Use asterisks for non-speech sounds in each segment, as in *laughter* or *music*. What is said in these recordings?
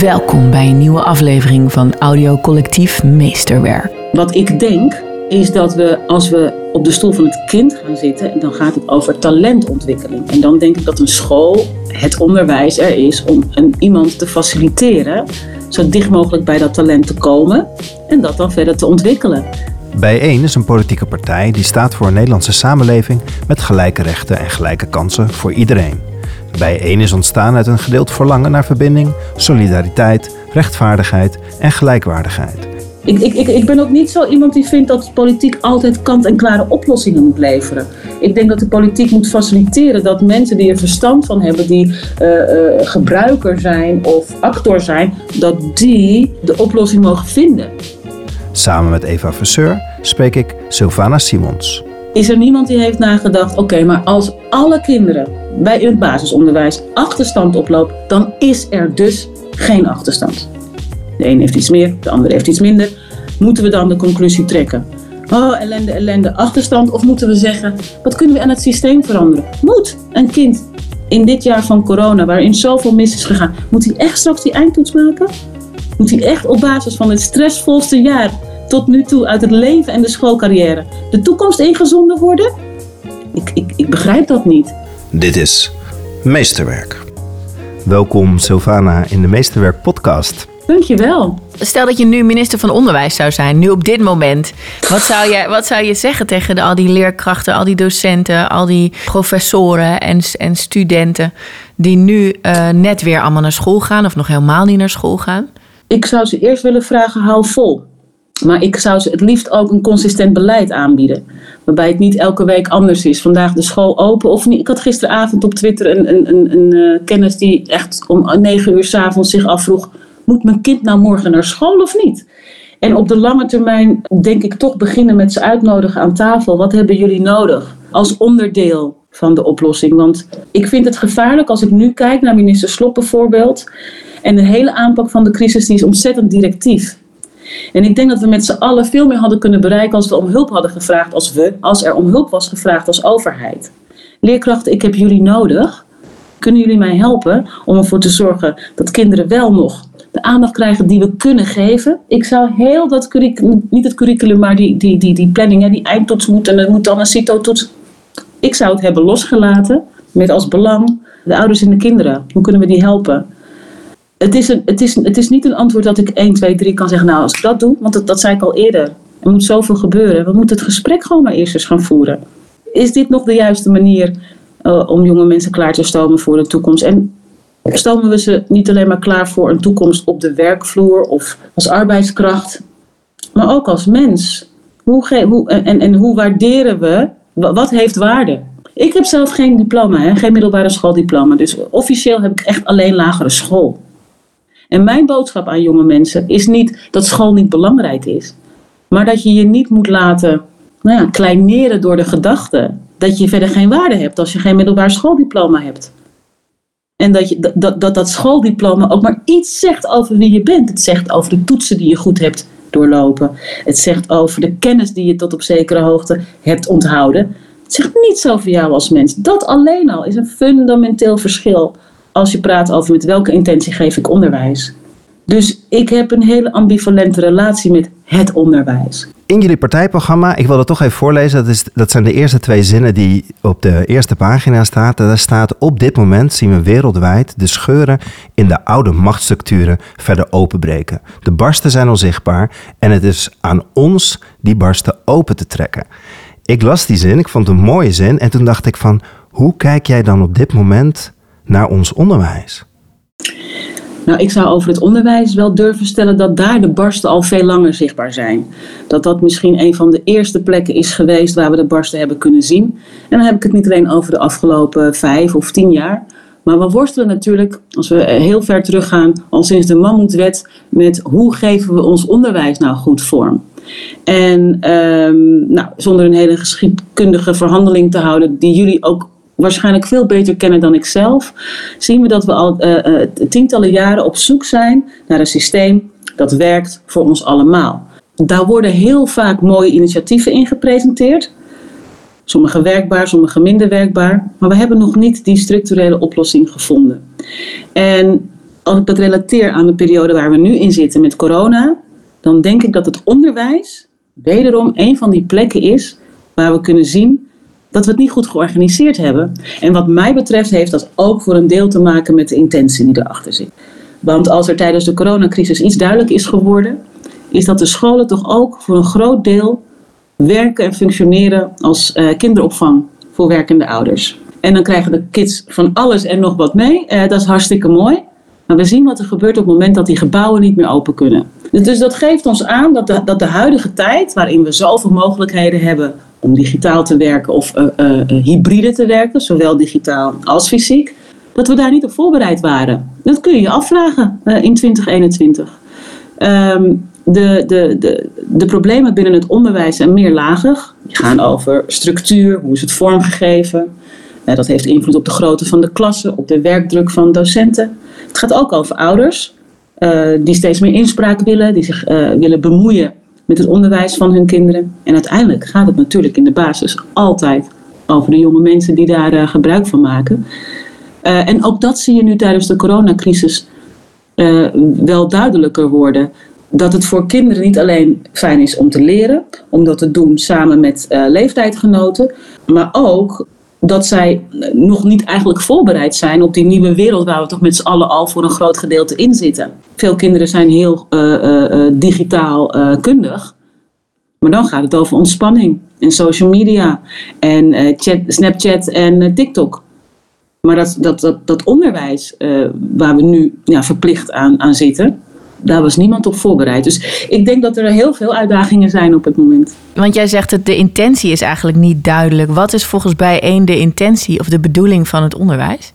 Welkom bij een nieuwe aflevering van Audio Collectief Meesterwerk. Wat ik denk is dat we als we op de stoel van het kind gaan zitten, en dan gaat het over talentontwikkeling. En dan denk ik dat een school, het onderwijs er is om een, iemand te faciliteren, zo dicht mogelijk bij dat talent te komen en dat dan verder te ontwikkelen. Bijeen is een politieke partij die staat voor een Nederlandse samenleving met gelijke rechten en gelijke kansen voor iedereen. Bijeen is ontstaan uit een gedeeld verlangen naar verbinding, solidariteit, rechtvaardigheid en gelijkwaardigheid. Ik, ik, ik, ik ben ook niet zo iemand die vindt dat politiek altijd kant-en-klare oplossingen moet leveren. Ik denk dat de politiek moet faciliteren dat mensen die er verstand van hebben, die uh, uh, gebruiker zijn of actor zijn, dat die de oplossing mogen vinden. Samen met Eva Verseur spreek ik Sylvana Simons. Is er niemand die heeft nagedacht, oké, maar als alle kinderen bij het basisonderwijs achterstand oplopen, dan is er dus geen achterstand. De een heeft iets meer, de ander heeft iets minder. Moeten we dan de conclusie trekken? Oh, ellende, ellende, achterstand. Of moeten we zeggen, wat kunnen we aan het systeem veranderen? Moet een kind in dit jaar van corona, waarin zoveel mis is gegaan, moet hij echt straks die eindtoets maken? Moet hij echt op basis van het stressvolste jaar tot nu toe uit het leven en de schoolcarrière de toekomst ingezonden worden? Ik, ik, ik begrijp dat niet. Dit is Meesterwerk. Welkom Sylvana in de Meesterwerk podcast. Dankjewel. Stel dat je nu minister van Onderwijs zou zijn, nu op dit moment. Wat zou je, wat zou je zeggen tegen de, al die leerkrachten, al die docenten, al die professoren en, en studenten die nu uh, net weer allemaal naar school gaan of nog helemaal niet naar school gaan? Ik zou ze eerst willen vragen, hou vol. Maar ik zou ze het liefst ook een consistent beleid aanbieden. Waarbij het niet elke week anders is. Vandaag de school open of niet. Ik had gisteravond op Twitter een, een, een, een uh, kennis die echt om negen uur s'avonds zich afvroeg moet mijn kind nou morgen naar school of niet? En op de lange termijn denk ik toch beginnen met ze uitnodigen aan tafel. Wat hebben jullie nodig als onderdeel van de oplossing? Want ik vind het gevaarlijk als ik nu kijk naar minister Slop bijvoorbeeld. En de hele aanpak van de crisis die is ontzettend directief. En ik denk dat we met z'n allen veel meer hadden kunnen bereiken als we om hulp hadden gevraagd als we, als er om hulp was gevraagd als overheid. Leerkrachten, ik heb jullie nodig. Kunnen jullie mij helpen om ervoor te zorgen dat kinderen wel nog de aandacht krijgen die we kunnen geven. Ik zou heel dat curriculum, niet het curriculum, maar die, die, die, planning, die eindtoets moet en het moet dan een CITO-toets. Ik zou het hebben losgelaten met als belang de ouders en de kinderen. Hoe kunnen we die helpen? Het is, een, het, is, het is niet een antwoord dat ik 1, 2, 3 kan zeggen, nou als ik dat doe, want dat, zei ik al eerder. Er moet zoveel gebeuren. We moeten het gesprek gewoon maar eerst eens gaan voeren. Is dit nog de juiste manier uh, om jonge mensen klaar te stomen voor de toekomst? En stomen we ze niet alleen maar klaar voor een toekomst op de werkvloer of als arbeidskracht, maar ook als mens. Hoe hoe, en, en hoe waarderen we, wat heeft waarde? Ik heb zelf geen diploma, hè, geen middelbare schooldiploma, dus officieel heb ik echt alleen lagere school. En mijn boodschap aan jonge mensen is niet dat school niet belangrijk is, maar dat je je niet moet laten nou ja, kleineren door de gedachte dat je verder geen waarde hebt als je geen middelbaar schooldiploma hebt. En dat, je, dat, dat dat schooldiploma ook maar iets zegt over wie je bent. Het zegt over de toetsen die je goed hebt doorlopen. Het zegt over de kennis die je tot op zekere hoogte hebt onthouden. Het zegt niets over jou als mens. Dat alleen al is een fundamenteel verschil als je praat over met welke intentie geef ik onderwijs. Dus ik heb een hele ambivalente relatie met het onderwijs. In jullie partijprogramma, ik wil dat toch even voorlezen. Dat, is, dat zijn de eerste twee zinnen die op de eerste pagina staan. Daar staat: Op dit moment zien we wereldwijd de scheuren in de oude machtsstructuren verder openbreken. De barsten zijn onzichtbaar en het is aan ons die barsten open te trekken. Ik las die zin, ik vond het een mooie zin. En toen dacht ik van, hoe kijk jij dan op dit moment naar ons onderwijs? Nou, ik zou over het onderwijs wel durven stellen dat daar de barsten al veel langer zichtbaar zijn. Dat dat misschien een van de eerste plekken is geweest waar we de barsten hebben kunnen zien. En dan heb ik het niet alleen over de afgelopen vijf of tien jaar. Maar we worstelen natuurlijk, als we heel ver teruggaan, al sinds de Mammoetwet, met hoe geven we ons onderwijs nou goed vorm. En um, nou, zonder een hele geschiedkundige verhandeling te houden, die jullie ook waarschijnlijk veel beter kennen dan ik zelf, zien we dat we al uh, uh, tientallen jaren op zoek zijn naar een systeem dat werkt voor ons allemaal. Daar worden heel vaak mooie initiatieven in gepresenteerd. Sommige werkbaar, sommige minder werkbaar. Maar we hebben nog niet die structurele oplossing gevonden. En als ik dat relateer aan de periode waar we nu in zitten met corona, dan denk ik dat het onderwijs wederom een van die plekken is waar we kunnen zien dat we het niet goed georganiseerd hebben. En wat mij betreft heeft dat ook voor een deel te maken met de intentie die erachter zit. Want als er tijdens de coronacrisis iets duidelijk is geworden, is dat de scholen toch ook voor een groot deel werken en functioneren als uh, kinderopvang voor werkende ouders. En dan krijgen de kids van alles en nog wat mee. Uh, dat is hartstikke mooi. Maar we zien wat er gebeurt op het moment dat die gebouwen niet meer open kunnen. Dus dat geeft ons aan dat de, dat de huidige tijd, waarin we zoveel mogelijkheden hebben om digitaal te werken of uh, uh, hybride te werken, zowel digitaal als fysiek, dat we daar niet op voorbereid waren. Dat kun je je afvragen in 2021. Um, de, de, de, de problemen binnen het onderwijs zijn meerlagig. Die gaan over structuur, hoe is het vormgegeven. dat heeft invloed op de grootte van de klassen, op de werkdruk van docenten. Het gaat ook over ouders, die steeds meer inspraak willen, die zich willen bemoeien met het onderwijs van hun kinderen. En uiteindelijk gaat het natuurlijk in de basis altijd over de jonge mensen die daar uh, gebruik van maken. en ook dat zie je nu tijdens de coronacrisis wel duidelijker worden dat het voor kinderen niet alleen fijn is om te leren, om dat te doen samen met leeftijdgenoten, maar ook dat zij nog niet eigenlijk voorbereid zijn op die nieuwe wereld waar we toch met z'n allen al voor een groot gedeelte in zitten. Veel kinderen zijn heel uh, uh, digitaal kundig, maar dan gaat het over ontspanning en social media en chat, Snapchat en TikTok. Maar dat, dat, dat, dat onderwijs waar we nu ja, verplicht aan, aan zitten, daar was niemand op voorbereid. Dus ik denk dat er heel veel uitdagingen zijn op het moment. Want jij zegt dat de intentie is eigenlijk niet duidelijk. Wat is volgens bij één de intentie of de bedoeling van het onderwijs?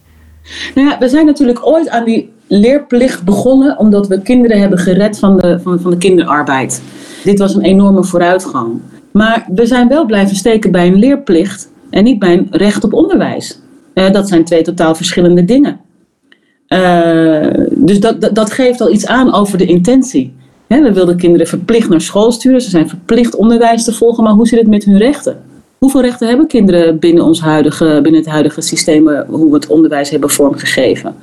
Nou ja, we zijn natuurlijk ooit aan die leerplicht begonnen omdat we kinderen hebben gered van de, van, van de kinderarbeid. Dit was een enorme vooruitgang. Maar we zijn wel blijven steken bij een leerplicht en niet bij een recht op onderwijs. Uh, dat zijn twee totaal verschillende dingen. Uh, dus dat, dat, geeft al iets aan over de intentie. we wilden kinderen verplicht naar school sturen. Ze zijn verplicht onderwijs te volgen. Maar hoe zit het met hun rechten? Hoeveel rechten hebben kinderen binnen, ons huidige, binnen het huidige systeem, eh, hoe we het onderwijs hebben vormgegeven?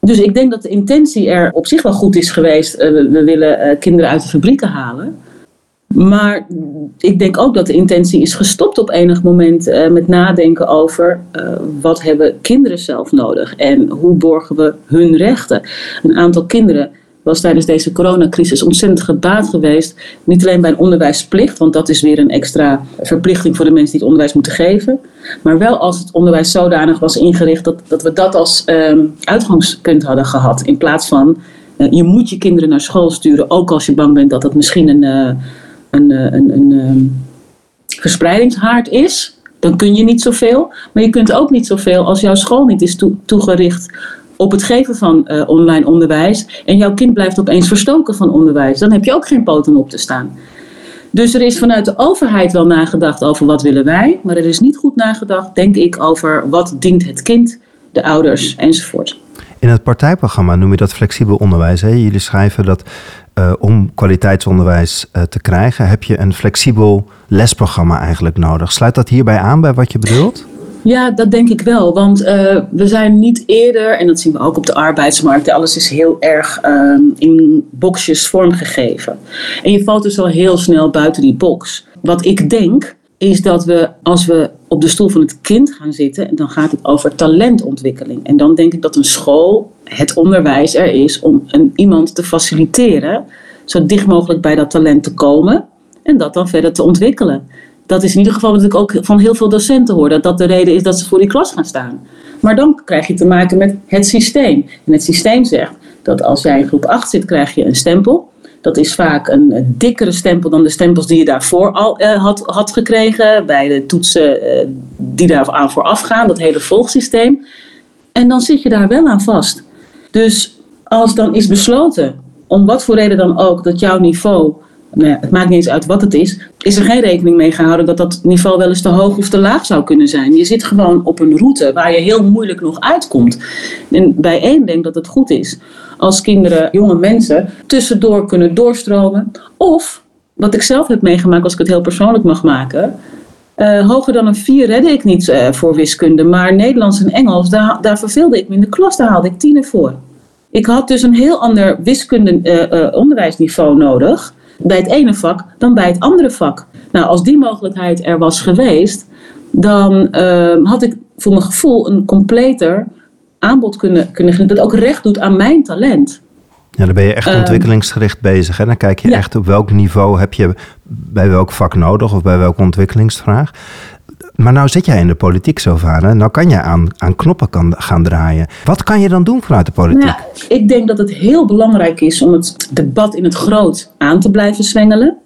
Dus ik denk dat de intentie er op zich wel goed is geweest. We, we, willen kinderen uit de fabrieken halen. Maar ik denk ook dat de intentie is gestopt op enig moment uh, met nadenken over uh, wat hebben kinderen zelf nodig en hoe borgen we hun rechten. Een aantal kinderen was tijdens deze coronacrisis ontzettend gebaat geweest. Niet alleen bij een onderwijsplicht, want dat is weer een extra verplichting voor de mensen die het onderwijs moeten geven. Maar wel als het onderwijs zodanig was ingericht dat, dat we dat als um, uitgangspunt hadden gehad. In plaats van uh, je moet je kinderen naar school sturen, ook als je bang bent dat dat misschien een een, eh, een, een, een ehm, verspreidingshaard is, dan kun je niet zoveel. Maar je kunt ook niet zoveel als jouw school niet is toegericht op het geven van uh, online onderwijs. En jouw kind blijft opeens verstoken van onderwijs. Dan heb je ook geen poten op te staan. Dus er is vanuit de overheid wel nagedacht over wat willen wij. Maar er is niet goed nagedacht, denk ik, over wat dient het kind, de ouders enzovoort. In het partijprogramma noem je dat flexibel onderwijs. Hè? Jullie schrijven dat uh, om kwaliteitsonderwijs uh, te krijgen, heb je een flexibel lesprogramma eigenlijk nodig. Sluit dat hierbij aan bij wat je bedoelt? Ja, dat denk ik wel. Want uh, we zijn niet eerder, en dat zien we ook op de arbeidsmarkt, alles is heel erg uh, in boxjes vormgegeven. En je valt dus al heel snel buiten die box. Wat ik denk, is dat we als we op de stoel van het kind gaan zitten, dan gaat het over talentontwikkeling. En dan denk ik dat een school, het onderwijs er is om een, iemand te faciliteren, zo dicht mogelijk bij dat talent te komen en dat dan verder te ontwikkelen. Dat is in ieder geval wat ik ook van heel veel docenten hoor, dat dat de reden is dat ze voor die klas gaan staan. Maar dan krijg je te maken met het systeem. En het systeem zegt dat als jij in groep 8 zit, krijg je een stempel. Dat is vaak een, dikkere stempel dan de stempels die je daarvoor al uh, had, had gekregen. Bij de toetsen uh, die daar aan vooraf gaan, dat hele volgsysteem. En dan zit je daar wel aan vast. Dus als dan is besloten, om wat voor reden dan ook, dat jouw niveau nou ja, het maakt niet eens uit wat het is, is er geen rekening mee gehouden dat dat niveau wel eens te hoog of te laag zou kunnen zijn. Je zit gewoon op een route waar je heel moeilijk nog uitkomt. En bij één denk dat het goed is als kinderen, jonge mensen, tussendoor kunnen doorstromen. Of, wat ik zelf heb meegemaakt, als ik het heel persoonlijk mag maken. Uh, hoger dan een 4 redde ik niet uh, voor wiskunde, maar Nederlands en Engels, daar, daar verveelde ik me in de klas, daar haalde ik tienen voor. Ik had dus een heel ander wiskunde uh, onderwijsniveau nodig bij het ene vak dan bij het andere vak. Nou, als die mogelijkheid er was geweest, dan had ik voor mijn gevoel een completer aanbod kunnen, kunnen dat ook recht doet aan mijn talent. Ja, dan ben je echt ehm, ontwikkelingsgericht bezig. En dan kijk je echt op welk niveau heb je bij welk vak nodig of bij welke ontwikkelingsvraag. Maar nou zit jij in de politiek, Sylvana. Nou kan je aan, aan knoppen kan, gaan draaien. Wat kan je dan doen vanuit de politiek? Nou, ik denk dat het heel belangrijk is om het debat in het groot aan te blijven zwengelen.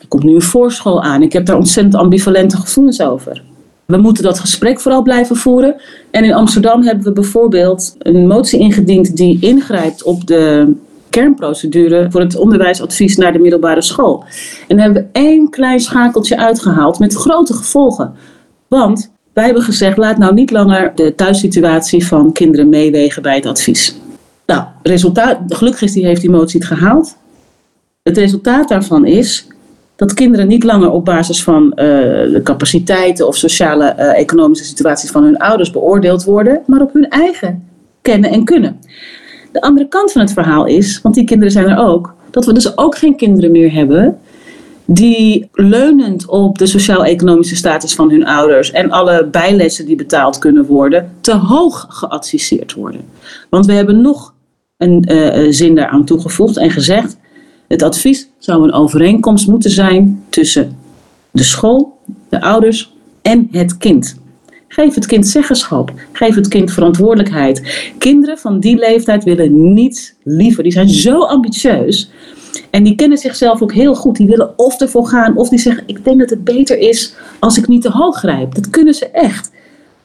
Er komt nu een voorschool aan. Ik heb daar ontzettend ambivalente gevoelens over. We moeten dat gesprek vooral blijven voeren. En in Amsterdam hebben we bijvoorbeeld een motie ingediend die ingrijpt op de kernprocedure voor het onderwijsadvies naar de middelbare school. En daar hebben we één klein schakeltje uitgehaald met grote gevolgen. Want wij hebben gezegd, laat nou niet langer de thuissituatie van kinderen meewegen bij het advies. Nou, resultaat, gelukkig is die, heeft die motie het gehaald. Het resultaat daarvan is dat kinderen niet langer op basis van uh, de capaciteiten of sociale uh, economische situaties van hun ouders beoordeeld worden, maar op hun eigen kennen en kunnen. De andere kant van het verhaal is, want die kinderen zijn er ook, dat we dus ook geen kinderen meer hebben die leunend op de sociaal-economische status van hun ouders en alle bijlessen die betaald kunnen worden, te hoog geadviseerd worden. Want we hebben nog een uh, zin daaraan toegevoegd en gezegd: het advies zou een overeenkomst moeten zijn tussen de school, de ouders en het kind. Geef het kind zeggenschap. Geef het kind verantwoordelijkheid. Kinderen van die leeftijd willen niets liever. Die zijn zo ambitieus. En die kennen zichzelf ook heel goed. Die willen of ervoor gaan, of die zeggen: Ik denk dat het beter is als ik niet te hoog grijp. Dat kunnen ze echt.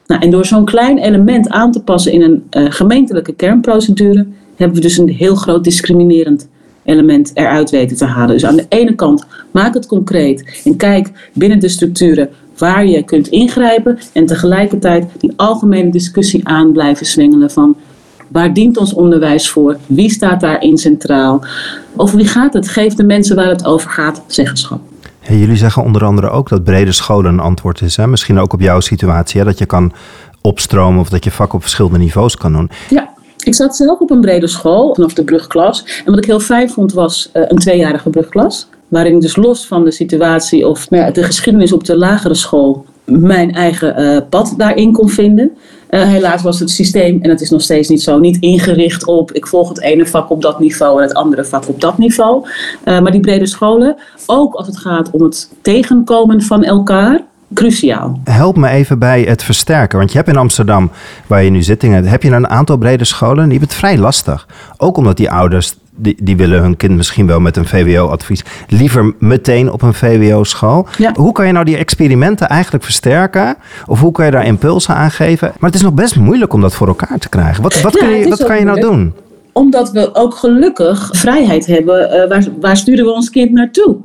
Nou, en door zo'n klein element aan te passen in een uh, gemeentelijke kernprocedure, hebben we dus een heel groot discriminerend element eruit weten te halen. Dus aan de ene kant, maak het concreet en kijk binnen de structuren waar je kunt ingrijpen. En tegelijkertijd die algemene discussie aan blijven zwengelen van waar dient ons onderwijs voor? Wie staat daarin centraal? Over wie gaat het? Geef de mensen waar het over gaat zeggenschap. jullie zeggen onder andere ook dat brede scholen een antwoord is. Hè? Misschien ook op jouw situatie, hè? dat je kan opstromen of dat je vak op verschillende niveaus kan doen. Ja. Ik zat zelf op een brede school vanaf de brugklas. En wat ik heel fijn vond was uh, een tweejarige brugklas. Waarin dus los van de situatie of nou ja, de geschiedenis op de lagere school mijn eigen uh, pad daarin kon vinden. Uh, helaas was het systeem, en dat is nog steeds niet zo, niet ingericht op ik volg het ene vak op dat niveau en het andere vak op dat niveau. maar die brede scholen, ook als het gaat om het tegenkomen van elkaar, cruciaal. Help me even bij het versterken. Want je hebt in Amsterdam, waar je nu zit, heb je een aantal brede scholen. Die hebben het vrij lastig. Ook omdat die ouders, die, die willen hun kind misschien wel met een VWO-advies... liever meteen op een VWO-school. Hoe kan je nou die experimenten eigenlijk versterken? Of hoe kan je daar impulsen aan geven? Maar het is nog best moeilijk om dat voor elkaar te krijgen. Wat, wat, kun je, wat kan je nou doen? Omdat we ook gelukkig vrijheid hebben. Uh, waar, waar sturen we ons kind naartoe?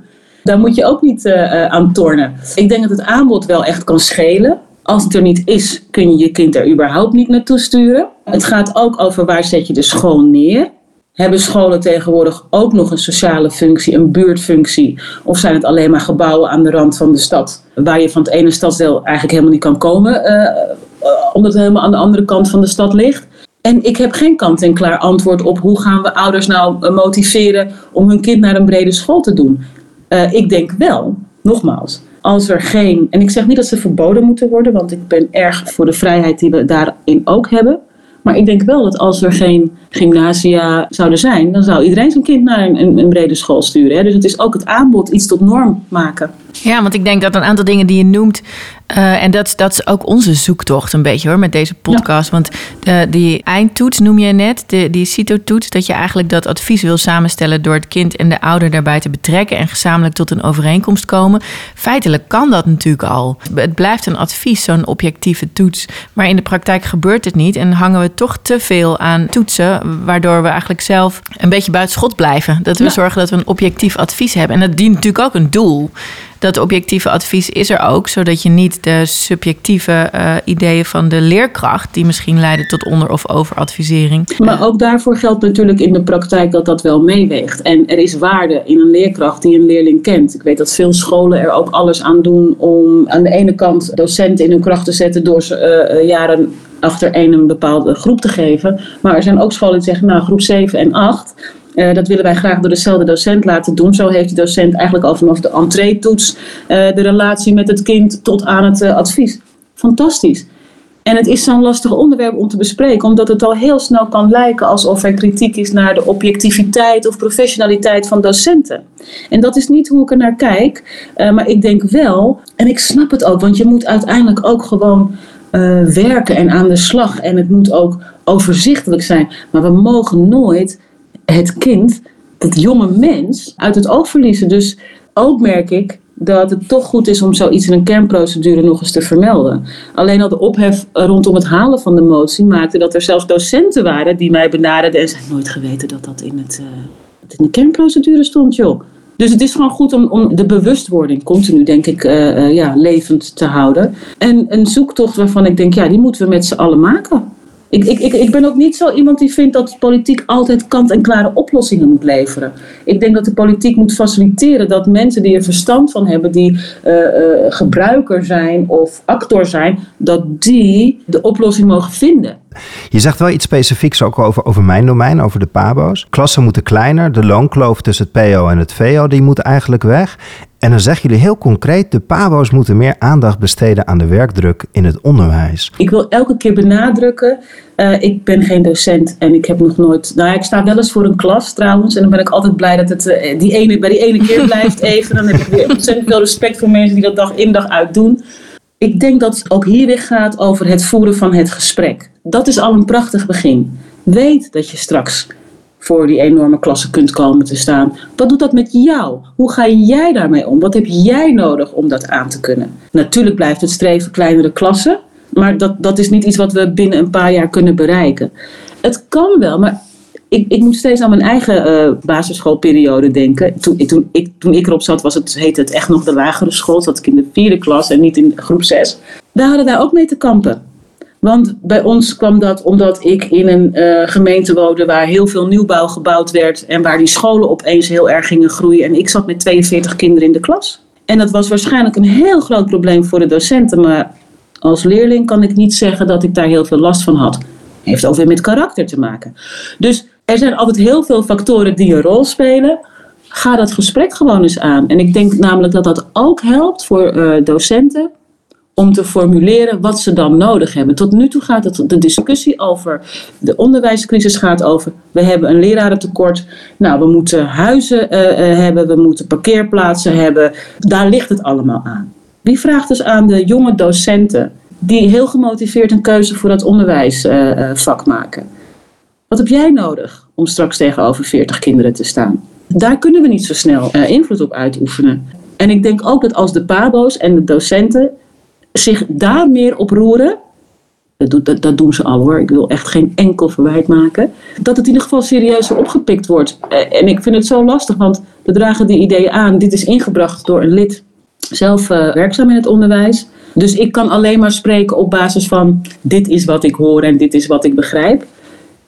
Daar moet je ook niet uh, aan tornen. Ik denk dat het aanbod wel echt kan schelen. Als het er niet is, kun je je kind er überhaupt niet naartoe sturen. Het gaat ook over waar zet je de school neer. Hebben scholen tegenwoordig ook nog een sociale functie, een buurtfunctie? Of zijn het alleen maar gebouwen aan de rand van de stad, waar je van het ene stadsdeel eigenlijk helemaal niet kan komen, uh, omdat het helemaal aan de andere kant van de stad ligt? En ik heb geen kant-en-klaar antwoord op hoe gaan we ouders nou motiveren om hun kind naar een brede school te doen. Uh, ik denk wel, nogmaals, als er geen. En ik zeg niet dat ze verboden moeten worden, want ik ben erg voor de vrijheid die we daarin ook hebben. Maar ik denk wel dat als er geen gymnasia zouden zijn, dan zou iedereen zijn kind naar een, een, brede school sturen. Hè? Dus het is ook het aanbod iets tot norm maken. Ja, want ik denk dat een aantal dingen die je noemt, uh, en dat, dat is ook onze zoektocht een beetje hoor, met deze podcast. Want de, die eindtoets noem je net, de, die CITO-toets, dat je eigenlijk dat advies wil samenstellen door het kind en de ouder daarbij te betrekken en gezamenlijk tot een overeenkomst komen. Feitelijk kan dat natuurlijk al. Het blijft een advies, zo'n objectieve toets. Maar in de praktijk gebeurt het niet en hangen we toch te veel aan toetsen, waardoor we eigenlijk zelf een beetje buiten schot blijven. Dat we zorgen dat we een objectief advies hebben. En dat dient natuurlijk ook een doel dat objectieve advies is er ook, zodat je niet de subjectieve uh, ideeën van de leerkracht, die misschien leiden tot onder- of overadvisering. Maar ook daarvoor geldt natuurlijk in de praktijk dat dat wel meeweegt. En er is waarde in een leerkracht die een leerling kent. Ik weet dat veel scholen er ook alles aan doen om aan de ene kant docenten in hun kracht te zetten door ze uh, jaren achter één een bepaalde groep te geven. Maar er zijn ook scholen die zeggen, nou groep 7 en 8, uh, dat willen wij graag door dezelfde docent laten doen. Zo heeft de docent eigenlijk al vanaf de entree-toets uh, de relatie met het kind tot aan het uh, advies. Fantastisch. En het is zo'n lastig onderwerp om te bespreken, omdat het al heel snel kan lijken alsof er kritiek is naar de objectiviteit of professionaliteit van docenten. En dat is niet hoe ik er naar kijk, maar ik denk wel, en ik snap het ook, want je moet uiteindelijk ook gewoon werken en aan de slag. En het moet ook overzichtelijk zijn. Maar we mogen nooit het kind, dat jonge mens, uit het oog verliezen. Dus ook merk ik dat het toch goed is om zoiets in een kernprocedure nog eens te vermelden. Alleen al de ophef rondom het halen van de motie maakte dat er zelfs docenten waren die mij benaderden en zeiden nooit geweten dat dat in, het, uh, in de kernprocedure stond, joh. Dus het is gewoon goed om, om de bewustwording continu, denk ik, uh, uh, ja, levend te houden. En een zoektocht waarvan ik denk, ja, die moeten we met z'n allen maken. Ik, ik, ik, ik ben ook niet zo iemand die vindt dat politiek altijd kant-en-klare oplossingen moet leveren. Ik denk dat de politiek moet faciliteren dat mensen die er verstand van hebben, die uh, uh, gebruiker zijn of actor zijn, dat die de oplossing mogen vinden. Je zegt wel iets specifieks ook over, over mijn domein, over de PABO's. Klassen moeten kleiner, de loonkloof tussen het PO en het VO, die moet eigenlijk weg. En dan zeggen jullie heel concreet, de PABO's moeten meer aandacht besteden aan de werkdruk in het onderwijs. Ik wil elke keer benadrukken, uh, ik ben geen docent en ik heb nog nooit... Nou ja, ik sta wel eens voor een klas trouwens en dan ben ik altijd blij dat het uh, die ene, bij die ene keer blijft *laughs* even. Dan heb ik weer ontzettend veel respect voor mensen die dat dag in dag uit doen. Ik denk dat het ook hier weer gaat over het voeren van het gesprek. Dat is al een prachtig begin. Weet dat je straks voor die enorme klasse kunt komen te staan. Wat doet dat met jou? Hoe ga jij daarmee om? Wat heb jij nodig om dat aan te kunnen? Natuurlijk blijft het streven kleinere klassen, maar dat, dat is niet iets wat we binnen een paar jaar kunnen bereiken. Het kan wel, maar ik, ik moet steeds aan mijn eigen uh, basisschoolperiode denken. Toen, toen, ik, toen ik erop zat, was het, heette het echt nog de lagere school. Zat ik in de vierde klas en niet in groep zes. We hadden daar ook mee te kampen. Want bij ons kwam dat omdat ik in een uh, gemeente woonde waar heel veel nieuwbouw gebouwd werd en waar die scholen opeens heel erg gingen groeien. En ik zat met 42 kinderen in de klas. En dat was waarschijnlijk een heel groot probleem voor de docenten, maar als leerling kan ik niet zeggen dat ik daar heel veel last van had. Heeft ook weer met karakter te maken. Dus er zijn altijd heel veel factoren die een rol spelen. Ga dat gesprek gewoon eens aan. En ik denk namelijk dat dat ook helpt voor uh, docenten om te formuleren wat ze dan nodig hebben. Tot nu toe gaat het, de discussie over de onderwijscrisis gaat over, we hebben een lerarentekort, nou we moeten huizen uh, uh, hebben, we moeten parkeerplaatsen hebben, daar ligt het allemaal aan. Wie vraagt dus aan de jonge docenten die heel gemotiveerd een keuze voor dat onderwijsvak maken? Wat heb jij nodig om straks tegenover 40 kinderen te staan? Daar kunnen we niet zo snel invloed op uitoefenen. En ik denk ook dat als de PABO's en de docenten zich daar meer op roeren. Dat, doen ze al hoor. Ik wil echt geen enkel verwijt maken. Dat het in ieder geval serieuzer opgepikt wordt. En ik vind het zo lastig, want we dragen die ideeën aan. Dit is ingebracht door een lid, zelf uh, werkzaam in het onderwijs. Dus ik kan alleen maar spreken op basis van dit is wat ik hoor en dit is wat ik begrijp.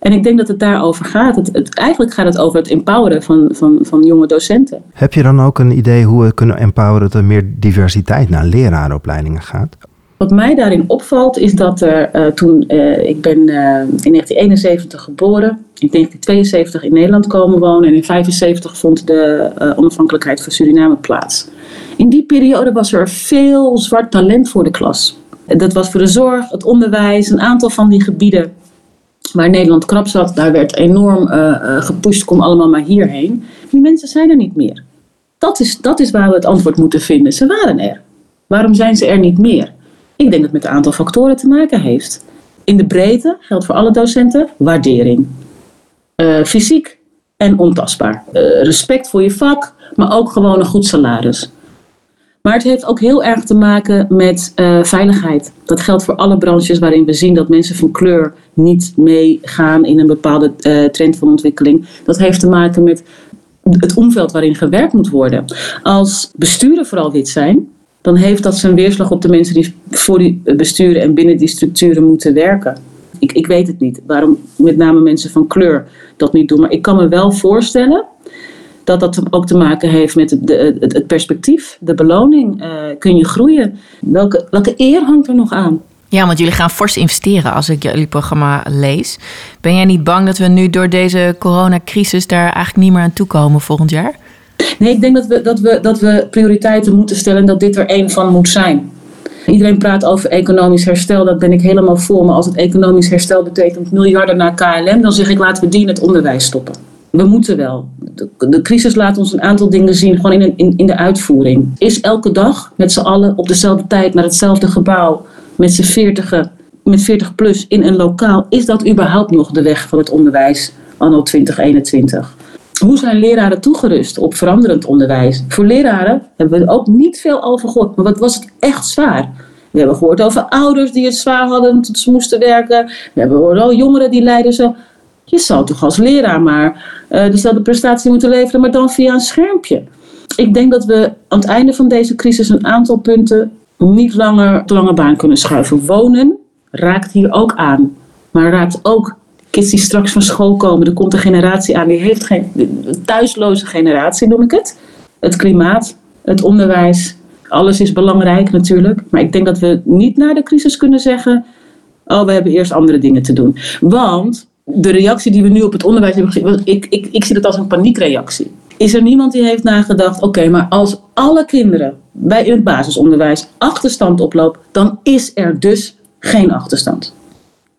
En ik denk dat het daarover gaat. Het, het, eigenlijk gaat het over het empoweren van, van, van jonge docenten. Heb je dan ook een idee hoe we kunnen empoweren dat er meer diversiteit naar lerarenopleidingen gaat? Wat mij daarin opvalt is dat er uh, toen, uh, ik ben uh, in 1971 geboren, in 1972 in Nederland komen wonen en in 1975 vond de onafhankelijkheid van Suriname plaats. In die periode was er veel zwart talent voor de klas. Dat was voor de zorg, het onderwijs, een aantal van die gebieden waar Nederland krap zat, daar werd enorm uh, uh, gepusht, kom allemaal maar hierheen. Die mensen zijn er niet meer. Dat is, dat is waar we het antwoord moeten vinden. Ze waren er. Waarom zijn ze er niet meer? Ik denk dat het met een aantal factoren te maken heeft. In de breedte geldt voor alle docenten waardering. Uh, fysiek en ontastbaar. respect voor je vak, maar ook gewoon een goed salaris. Maar het heeft ook heel erg te maken met uh, veiligheid. Dat geldt voor alle branches waarin we zien dat mensen van kleur niet meegaan in een bepaalde uh, trend van ontwikkeling. Dat heeft te maken met het omveld waarin gewerkt moet worden. Als besturen vooral wit zijn, dan heeft dat zijn weerslag op de mensen die voor die besturen en binnen die structuren moeten werken. Ik, ik weet het niet waarom met name mensen van kleur dat niet doen. Maar ik kan me wel voorstellen dat dat ook te maken heeft met het, het, het perspectief, de beloning. Uh, kun je groeien? Welke, welke eer hangt er nog aan? Ja, want jullie gaan fors investeren als ik jullie programma lees. Ben jij niet bang dat we nu door deze coronacrisis daar eigenlijk niet meer aan toe komen volgend jaar? Nee, ik denk dat we, dat we, dat we prioriteiten moeten stellen en dat dit er één van moet zijn. Iedereen praat over economisch herstel, dat ben ik helemaal voor. Maar als het economisch herstel betekent miljarden naar KLM, dan zeg ik laten we die in het onderwijs stoppen. We moeten wel. De, crisis laat ons een aantal dingen zien, gewoon in, in, in de uitvoering. Is elke dag met z'n allen op dezelfde tijd naar hetzelfde gebouw, met z'n veertigen, met 40 plus in een lokaal, is dat überhaupt nog de weg van het onderwijs anno 2021? Hoe zijn leraren toegerust op veranderend onderwijs? Voor leraren hebben we ook niet veel over gehoord. Maar wat was het echt zwaar? We hebben gehoord over ouders die het zwaar hadden ze moesten werken. We hebben gehoord over jongeren die lijden zo. Je zal toch als leraar maar uh, dezelfde prestatie moeten leveren, maar dan via een schermpje. Ik denk dat we aan het einde van deze crisis een aantal punten niet langer de lange baan kunnen schuiven. Wonen raakt hier ook aan, maar raakt ook kids die straks van school komen. Er komt een generatie aan die heeft geen thuisloze generatie, noem ik het. Het klimaat, het onderwijs, alles is belangrijk natuurlijk. Maar ik denk dat we niet na de crisis kunnen zeggen: Oh, we hebben eerst andere dingen te doen. Want de reactie die we nu op het onderwijs hebben gezien, ik, ik, ik zie dat als een paniekreactie. Is er niemand die heeft nagedacht: Oké, maar als alle kinderen bij het basisonderwijs achterstand oplopen, dan is er dus geen achterstand.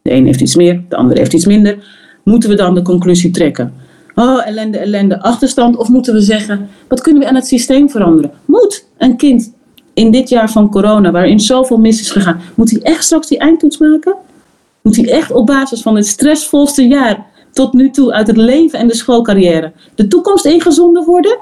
De een heeft iets meer, de ander heeft iets minder. Moeten we dan de conclusie trekken? Oh, ellende, ellende, achterstand. Of moeten we zeggen, wat kunnen we aan het systeem veranderen? Moet een kind in dit jaar van corona, waarin zoveel mis is gegaan, moet hij echt straks die eindtoets maken? Moet hij echt op basis van het stressvolste jaar tot nu toe uit het leven en de schoolcarrière de toekomst ingezonden worden?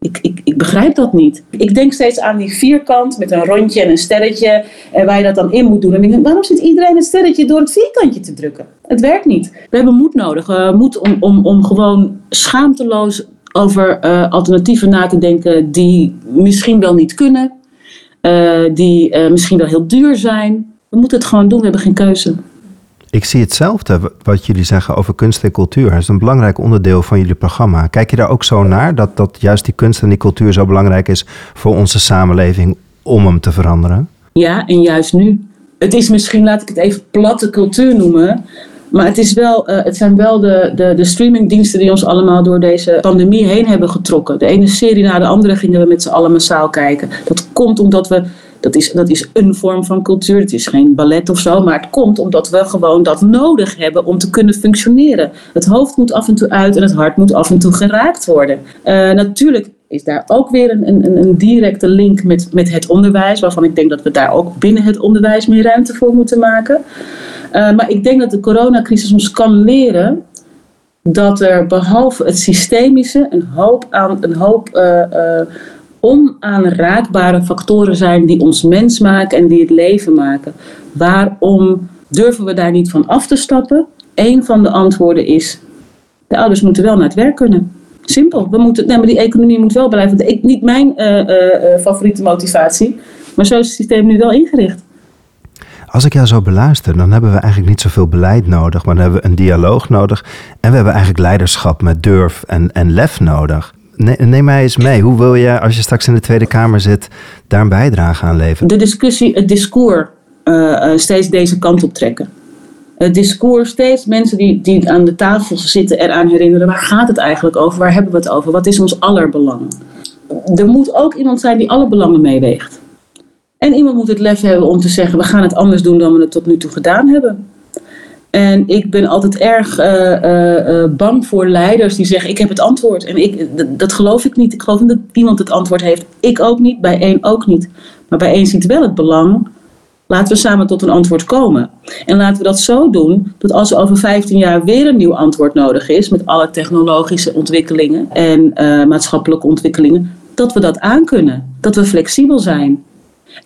Ik, ik, ik begrijp dat niet. Ik denk steeds aan die vierkant met een rondje en een sterretje en waar je dat dan in moet doen. En ik denk, waarom zit iedereen het sterretje door het vierkantje te drukken? Het werkt niet. We hebben moed nodig. Uh, moed om, om, om gewoon schaamteloos over uh, alternatieven na te denken die misschien wel niet kunnen, uh, die misschien wel heel duur zijn. We moeten het gewoon doen, we hebben geen keuze. Ik zie hetzelfde wat jullie zeggen over kunst en cultuur. Het is een belangrijk onderdeel van jullie programma. Kijk je daar ook zo naar dat, dat juist die kunst en die cultuur zo belangrijk is voor onze samenleving om hem te veranderen? Ja, en juist nu. Het is misschien, laat ik het even platte cultuur noemen. Maar het, is wel, uh, het zijn wel de, de, de streamingdiensten die ons allemaal door deze pandemie heen hebben getrokken. De ene serie na de andere gingen we met z'n allen massaal kijken. Dat komt omdat we dat is, dat is een vorm van cultuur. Het is geen ballet of zo, maar het komt omdat we gewoon dat nodig hebben om te kunnen functioneren. Het hoofd moet af en toe uit en het hart moet af en toe geraakt worden. Uh, natuurlijk is daar ook weer een, een, een directe link met, met het onderwijs, waarvan ik denk dat we daar ook binnen het onderwijs meer ruimte voor moeten maken. Uh, maar ik denk dat de coronacrisis ons kan leren dat er behalve het systemische een hoop, aan, een hoop uh, onaanraakbare factoren zijn die ons mens maken en die het leven maken. Waarom durven we daar niet van af te stappen? Een van de antwoorden is: de ouders moeten wel naar het werk kunnen. Simpel. We moeten, nee, maar die economie moet wel blijven. Ik, niet mijn uh, uh, favoriete motivatie, maar zo is het systeem nu wel ingericht. Als ik jou zo beluister, dan hebben we eigenlijk niet zoveel beleid nodig, maar dan hebben we een dialoog nodig. En we hebben eigenlijk leiderschap met durf en, en lef nodig. Neem mij eens mee. Hoe wil je, als je straks in de Tweede Kamer zit, daar een bijdrage aan leveren? De discussie, het discours uh, steeds deze kant op trekken. Het discours, steeds mensen die, die aan de tafel zitten eraan herinneren. Waar gaat het eigenlijk over? Waar hebben we het over? Wat is ons aller belang? Er moet ook iemand zijn die alle belangen meeweegt. En iemand moet het lef hebben om te zeggen: we gaan het anders doen dan we het tot nu toe gedaan hebben. En ik ben altijd erg uh, uh, bang voor leiders die zeggen: Ik heb het antwoord. En ik, dat geloof ik niet. Ik geloof niet dat iemand het antwoord heeft. Ik ook niet, bij één ook niet. Maar bij één ziet wel het belang. Laten we samen tot een antwoord komen. En laten we dat zo doen dat als er over 15 jaar weer een nieuw antwoord nodig is, met alle technologische ontwikkelingen en maatschappelijke ontwikkelingen, dat we dat aankunnen. Dat we flexibel zijn.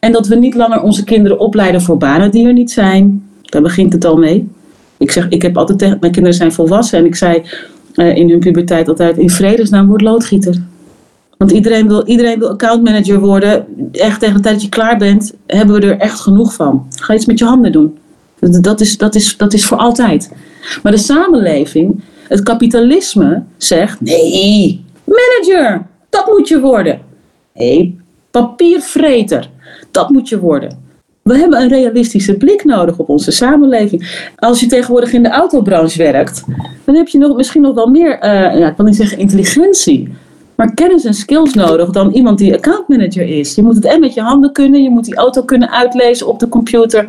En dat we niet langer onze kinderen opleiden voor banen die er niet zijn. Daar begint het al mee. Ik zeg, ik heb altijd tegen, mijn kinderen zijn volwassen en ik zei uh, in hun puberteit altijd, in vredesnaam word loodgieter. Want iedereen wil, iedereen wil accountmanager worden. Echt tegen de tijd dat je klaar bent, hebben we er echt genoeg van. Ga iets met je handen doen. Dat is, dat is, dat is voor altijd. Maar de samenleving, het kapitalisme, zegt: nee, manager, dat moet je worden. Nee, papiervreter, dat moet je worden. We hebben een realistische blik nodig op onze samenleving. Als je tegenwoordig in de autobranche werkt, dan heb je nog, misschien nog wel meer, uh, ja, ik wil niet zeggen intelligentie, maar kennis en skills nodig dan iemand die accountmanager is. Je moet het en met je handen kunnen, je moet die auto kunnen uitlezen op de computer.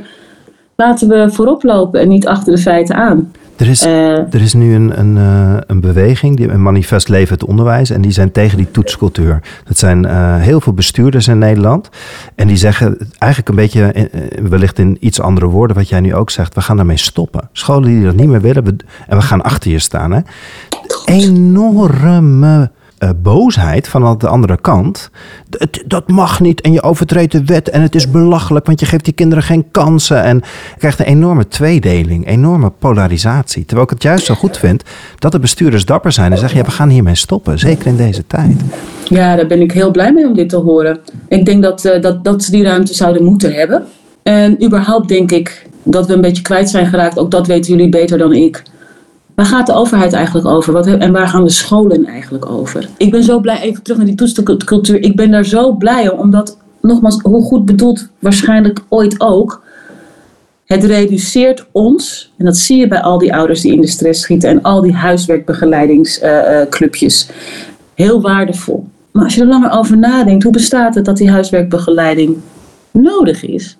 Laten we voorop lopen en niet achter de feiten aan. Er is, uh, er is nu een, een, uh, een beweging, die, een manifest Leven het Onderwijs, en die zijn tegen die toetscultuur. Dat zijn uh, heel veel bestuurders in Nederland. En die zeggen eigenlijk een beetje, wellicht in iets andere woorden, wat jij nu ook zegt, we gaan daarmee stoppen. Scholen die dat niet meer willen, en we gaan achter je staan. Hè? Enorme uh, boosheid van de andere kant. Het, dat mag niet en je overtreedt de wet en het is belachelijk, want je geeft die kinderen geen kansen. En je krijgt een enorme tweedeling, enorme polarisatie. Terwijl ik het juist zo goed vind dat de bestuurders dapper zijn en zeggen: ja, we gaan hiermee stoppen, zeker in deze tijd. Ja, daar ben ik heel blij mee om dit te horen. Ik denk dat, uh, dat, dat ze die ruimte zouden moeten hebben. En überhaupt denk ik dat we een beetje kwijt zijn geraakt. Ook dat weten jullie beter dan ik Waar gaat de overheid eigenlijk over? Wat, en waar gaan de scholen eigenlijk over? Ik ben zo blij, even terug naar die toetscultuur. Ik ben daar zo blij om, omdat, nogmaals, hoe goed bedoeld waarschijnlijk ooit ook. Het reduceert ons, en dat zie je bij al die ouders die in de stress schieten en al die huiswerkbegeleidingsclubjes, heel waardevol. Maar als je er langer over nadenkt, hoe bestaat het dat die huiswerkbegeleiding nodig is?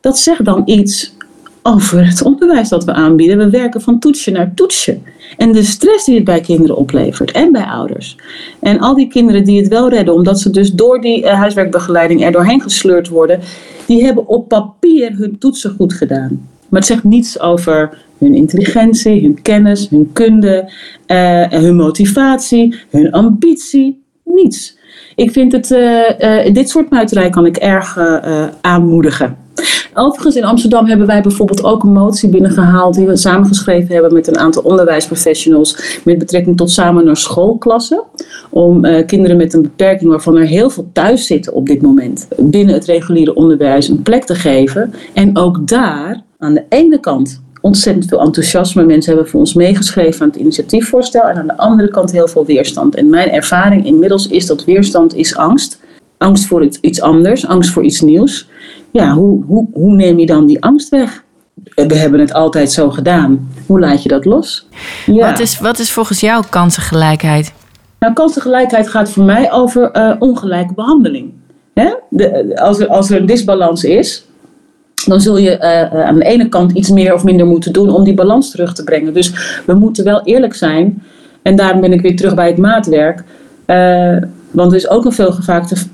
Dat zegt dan iets over het onderwijs dat we aanbieden. We werken van toetsje naar toetsje. En de stress die het bij kinderen oplevert en bij ouders. En al die kinderen die het wel redden, omdat ze dus door die uh, huiswerkbegeleiding er doorheen gesleurd worden, die hebben op papier hun toetsen goed gedaan. Maar het zegt niets over hun intelligentie, hun kennis, hun kunde, uh, hun motivatie, hun ambitie. Niets. Ik vind het, uh, dit soort muiterij kan ik erg aanmoedigen. Overigens, in Amsterdam hebben wij bijvoorbeeld ook een motie binnengehaald die we samengeschreven hebben met een aantal onderwijsprofessionals met betrekking tot samen naar schoolklassen. Om uh, kinderen met een beperking, waarvan er heel veel thuis zitten op dit moment, binnen het reguliere onderwijs een plek te geven. En ook daar aan de ene kant ontzettend veel enthousiasme. Mensen hebben voor ons meegeschreven aan het initiatiefvoorstel. En aan de andere kant heel veel weerstand. En mijn ervaring inmiddels is dat weerstand is angst. Angst voor iets anders, angst voor iets nieuws ja, hoe, hoe, hoe neem je dan die angst weg? We hebben het altijd zo gedaan. Hoe laat je dat los? Ja. Wat, is, wat is volgens jou kansengelijkheid? Nou, kansengelijkheid gaat voor mij over uh, ongelijke behandeling. Hè? De, als, er, als er een disbalans is, dan zul je uh, aan de ene kant iets meer of minder moeten doen om die balans terug te brengen. Dus we moeten wel eerlijk zijn. En daarom ben ik weer terug bij het maatwerk. Uh, want er is ook een veel,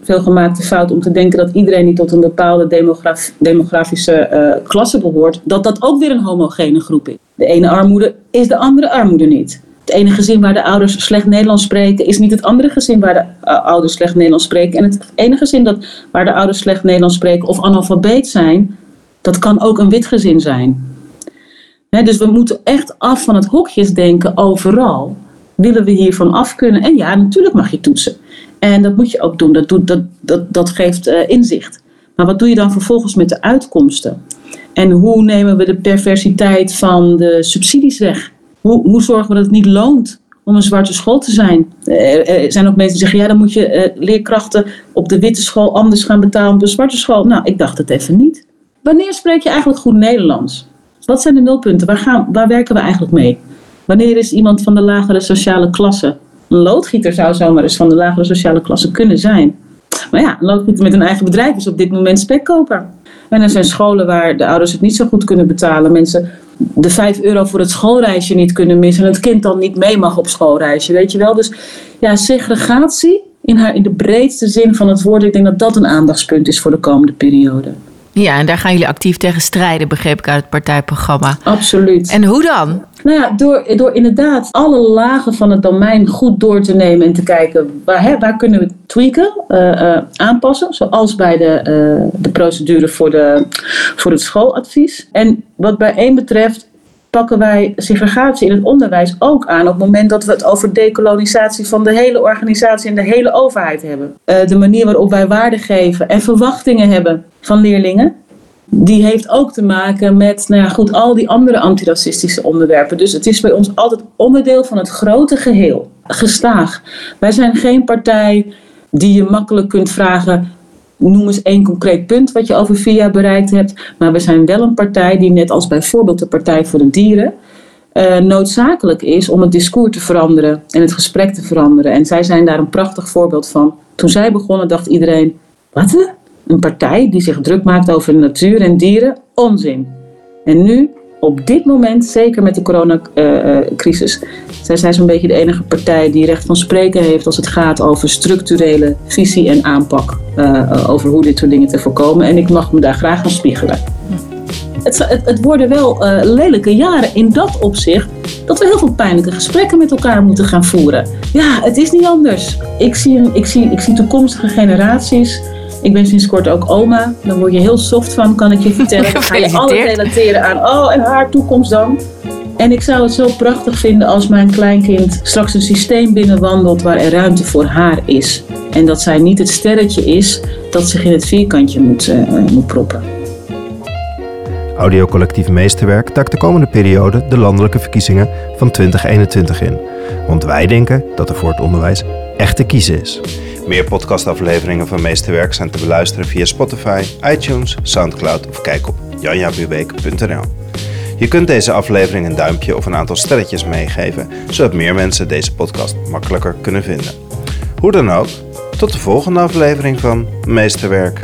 veel gemaakte fout om te denken dat iedereen die tot een bepaalde demograf, demografische uh, klasse behoort, dat dat ook weer een homogene groep is. De ene armoede is de andere armoede niet. Het ene gezin waar de ouders slecht Nederlands spreken, is niet het andere gezin waar de uh, ouders slecht Nederlands spreken. En het ene gezin dat, waar de ouders slecht Nederlands spreken of analfabeet zijn, dat kan ook een wit gezin zijn. Dus we moeten echt af van het hokjesdenken overal. Willen we hiervan af kunnen? En ja, natuurlijk mag je toetsen. En dat moet je ook doen. Dat, doet, dat, dat, dat geeft uh, inzicht. Maar wat doe je dan vervolgens met de uitkomsten? En hoe nemen we de perversiteit van de subsidies weg? Hoe, hoe zorgen we dat het niet loont om een zwarte school te zijn? Er zijn ook mensen die zeggen, ja, dan moet je leerkrachten op de witte school anders gaan betalen dan op de zwarte school. Nou, ik dacht het even niet. Wanneer spreek je eigenlijk goed Nederlands? Wat zijn de nulpunten? Waar, gaan, waar werken we eigenlijk mee? Wanneer is iemand van de lagere sociale klasse een loodgieter zou zomaar eens van de lagere sociale klasse kunnen zijn. Maar ja, een loodgieter met een eigen bedrijf is op dit moment spekkoper. En er zijn scholen waar de ouders het niet zo goed kunnen betalen. Mensen de 5 euro voor het schoolreisje niet kunnen missen. En het kind dan niet mee mag op schoolreisje. Weet je wel? Dus ja, segregatie in, haar, in de breedste zin van het woord. Ik denk dat dat een aandachtspunt is voor de komende periode. Ja, en daar gaan jullie actief tegen strijden, begreep ik uit het partijprogramma. Absoluut. En hoe dan? Nou ja, door, door inderdaad alle lagen van het domein goed door te nemen en te kijken waar, hè, waar kunnen we tweaken, uh, uh, aanpassen. Zoals bij de, uh, de procedure voor, de, voor het schooladvies. En wat bij één betreft pakken wij segregatie in het onderwijs ook aan op het moment dat we het over decolonisatie van de hele organisatie en de hele overheid hebben. de manier waarop wij waarde geven en verwachtingen hebben van leerlingen die heeft ook te maken met nou ja, goed, al die andere antiracistische onderwerpen. Dus het is bij ons altijd onderdeel van het grote geheel. Gestaag. Wij zijn geen partij die je makkelijk kunt vragen: noem eens één concreet punt wat je over vier jaar bereikt hebt. Maar we zijn wel een partij die, net als bijvoorbeeld de Partij voor de Dieren, uh, noodzakelijk is om het discours te veranderen en het gesprek te veranderen. En zij zijn daar een prachtig voorbeeld van. Toen zij begonnen, dacht iedereen: wat? Een partij die zich druk maakt over natuur en dieren? Onzin. En nu, op dit moment, zeker met de coronacrisis, zij zijn zo'n beetje de enige partij die recht van spreken heeft als het gaat over structurele visie en aanpak. Uh, over hoe dit soort dingen te voorkomen. En ik mag me daar graag aan spiegelen het, het, worden wel uh, lelijke jaren in dat opzicht. Dat we heel veel pijnlijke gesprekken met elkaar moeten gaan voeren. Ja, het is niet anders. Ik zie, ik zie, ik zie toekomstige generaties. Ik ben sinds kort ook oma. Dan word je heel soft van, kan ik je *laughs* vertellen. Dan ga je alles relateren aan, oh, en haar toekomst dan. En ik zou het zo prachtig vinden als mijn kleinkind straks een systeem binnenwandelt waar er ruimte voor haar is. En dat zij niet het sterretje is dat zich in het vierkantje moet, uh, moet proppen. Audiocollectief Meesterwerk tak de komende periode de landelijke verkiezingen van 2021 in. Want wij denken dat er voor het onderwijs echt te kiezen is. Meer podcastafleveringen van Meesterwerk zijn te beluisteren via Spotify, iTunes, Soundcloud of kijk op janjabubeek.nl. Je kunt deze aflevering een duimpje of een aantal sterretjes meegeven, zodat meer mensen deze podcast makkelijker kunnen vinden. Hoe dan ook, tot de volgende aflevering van Meesterwerk.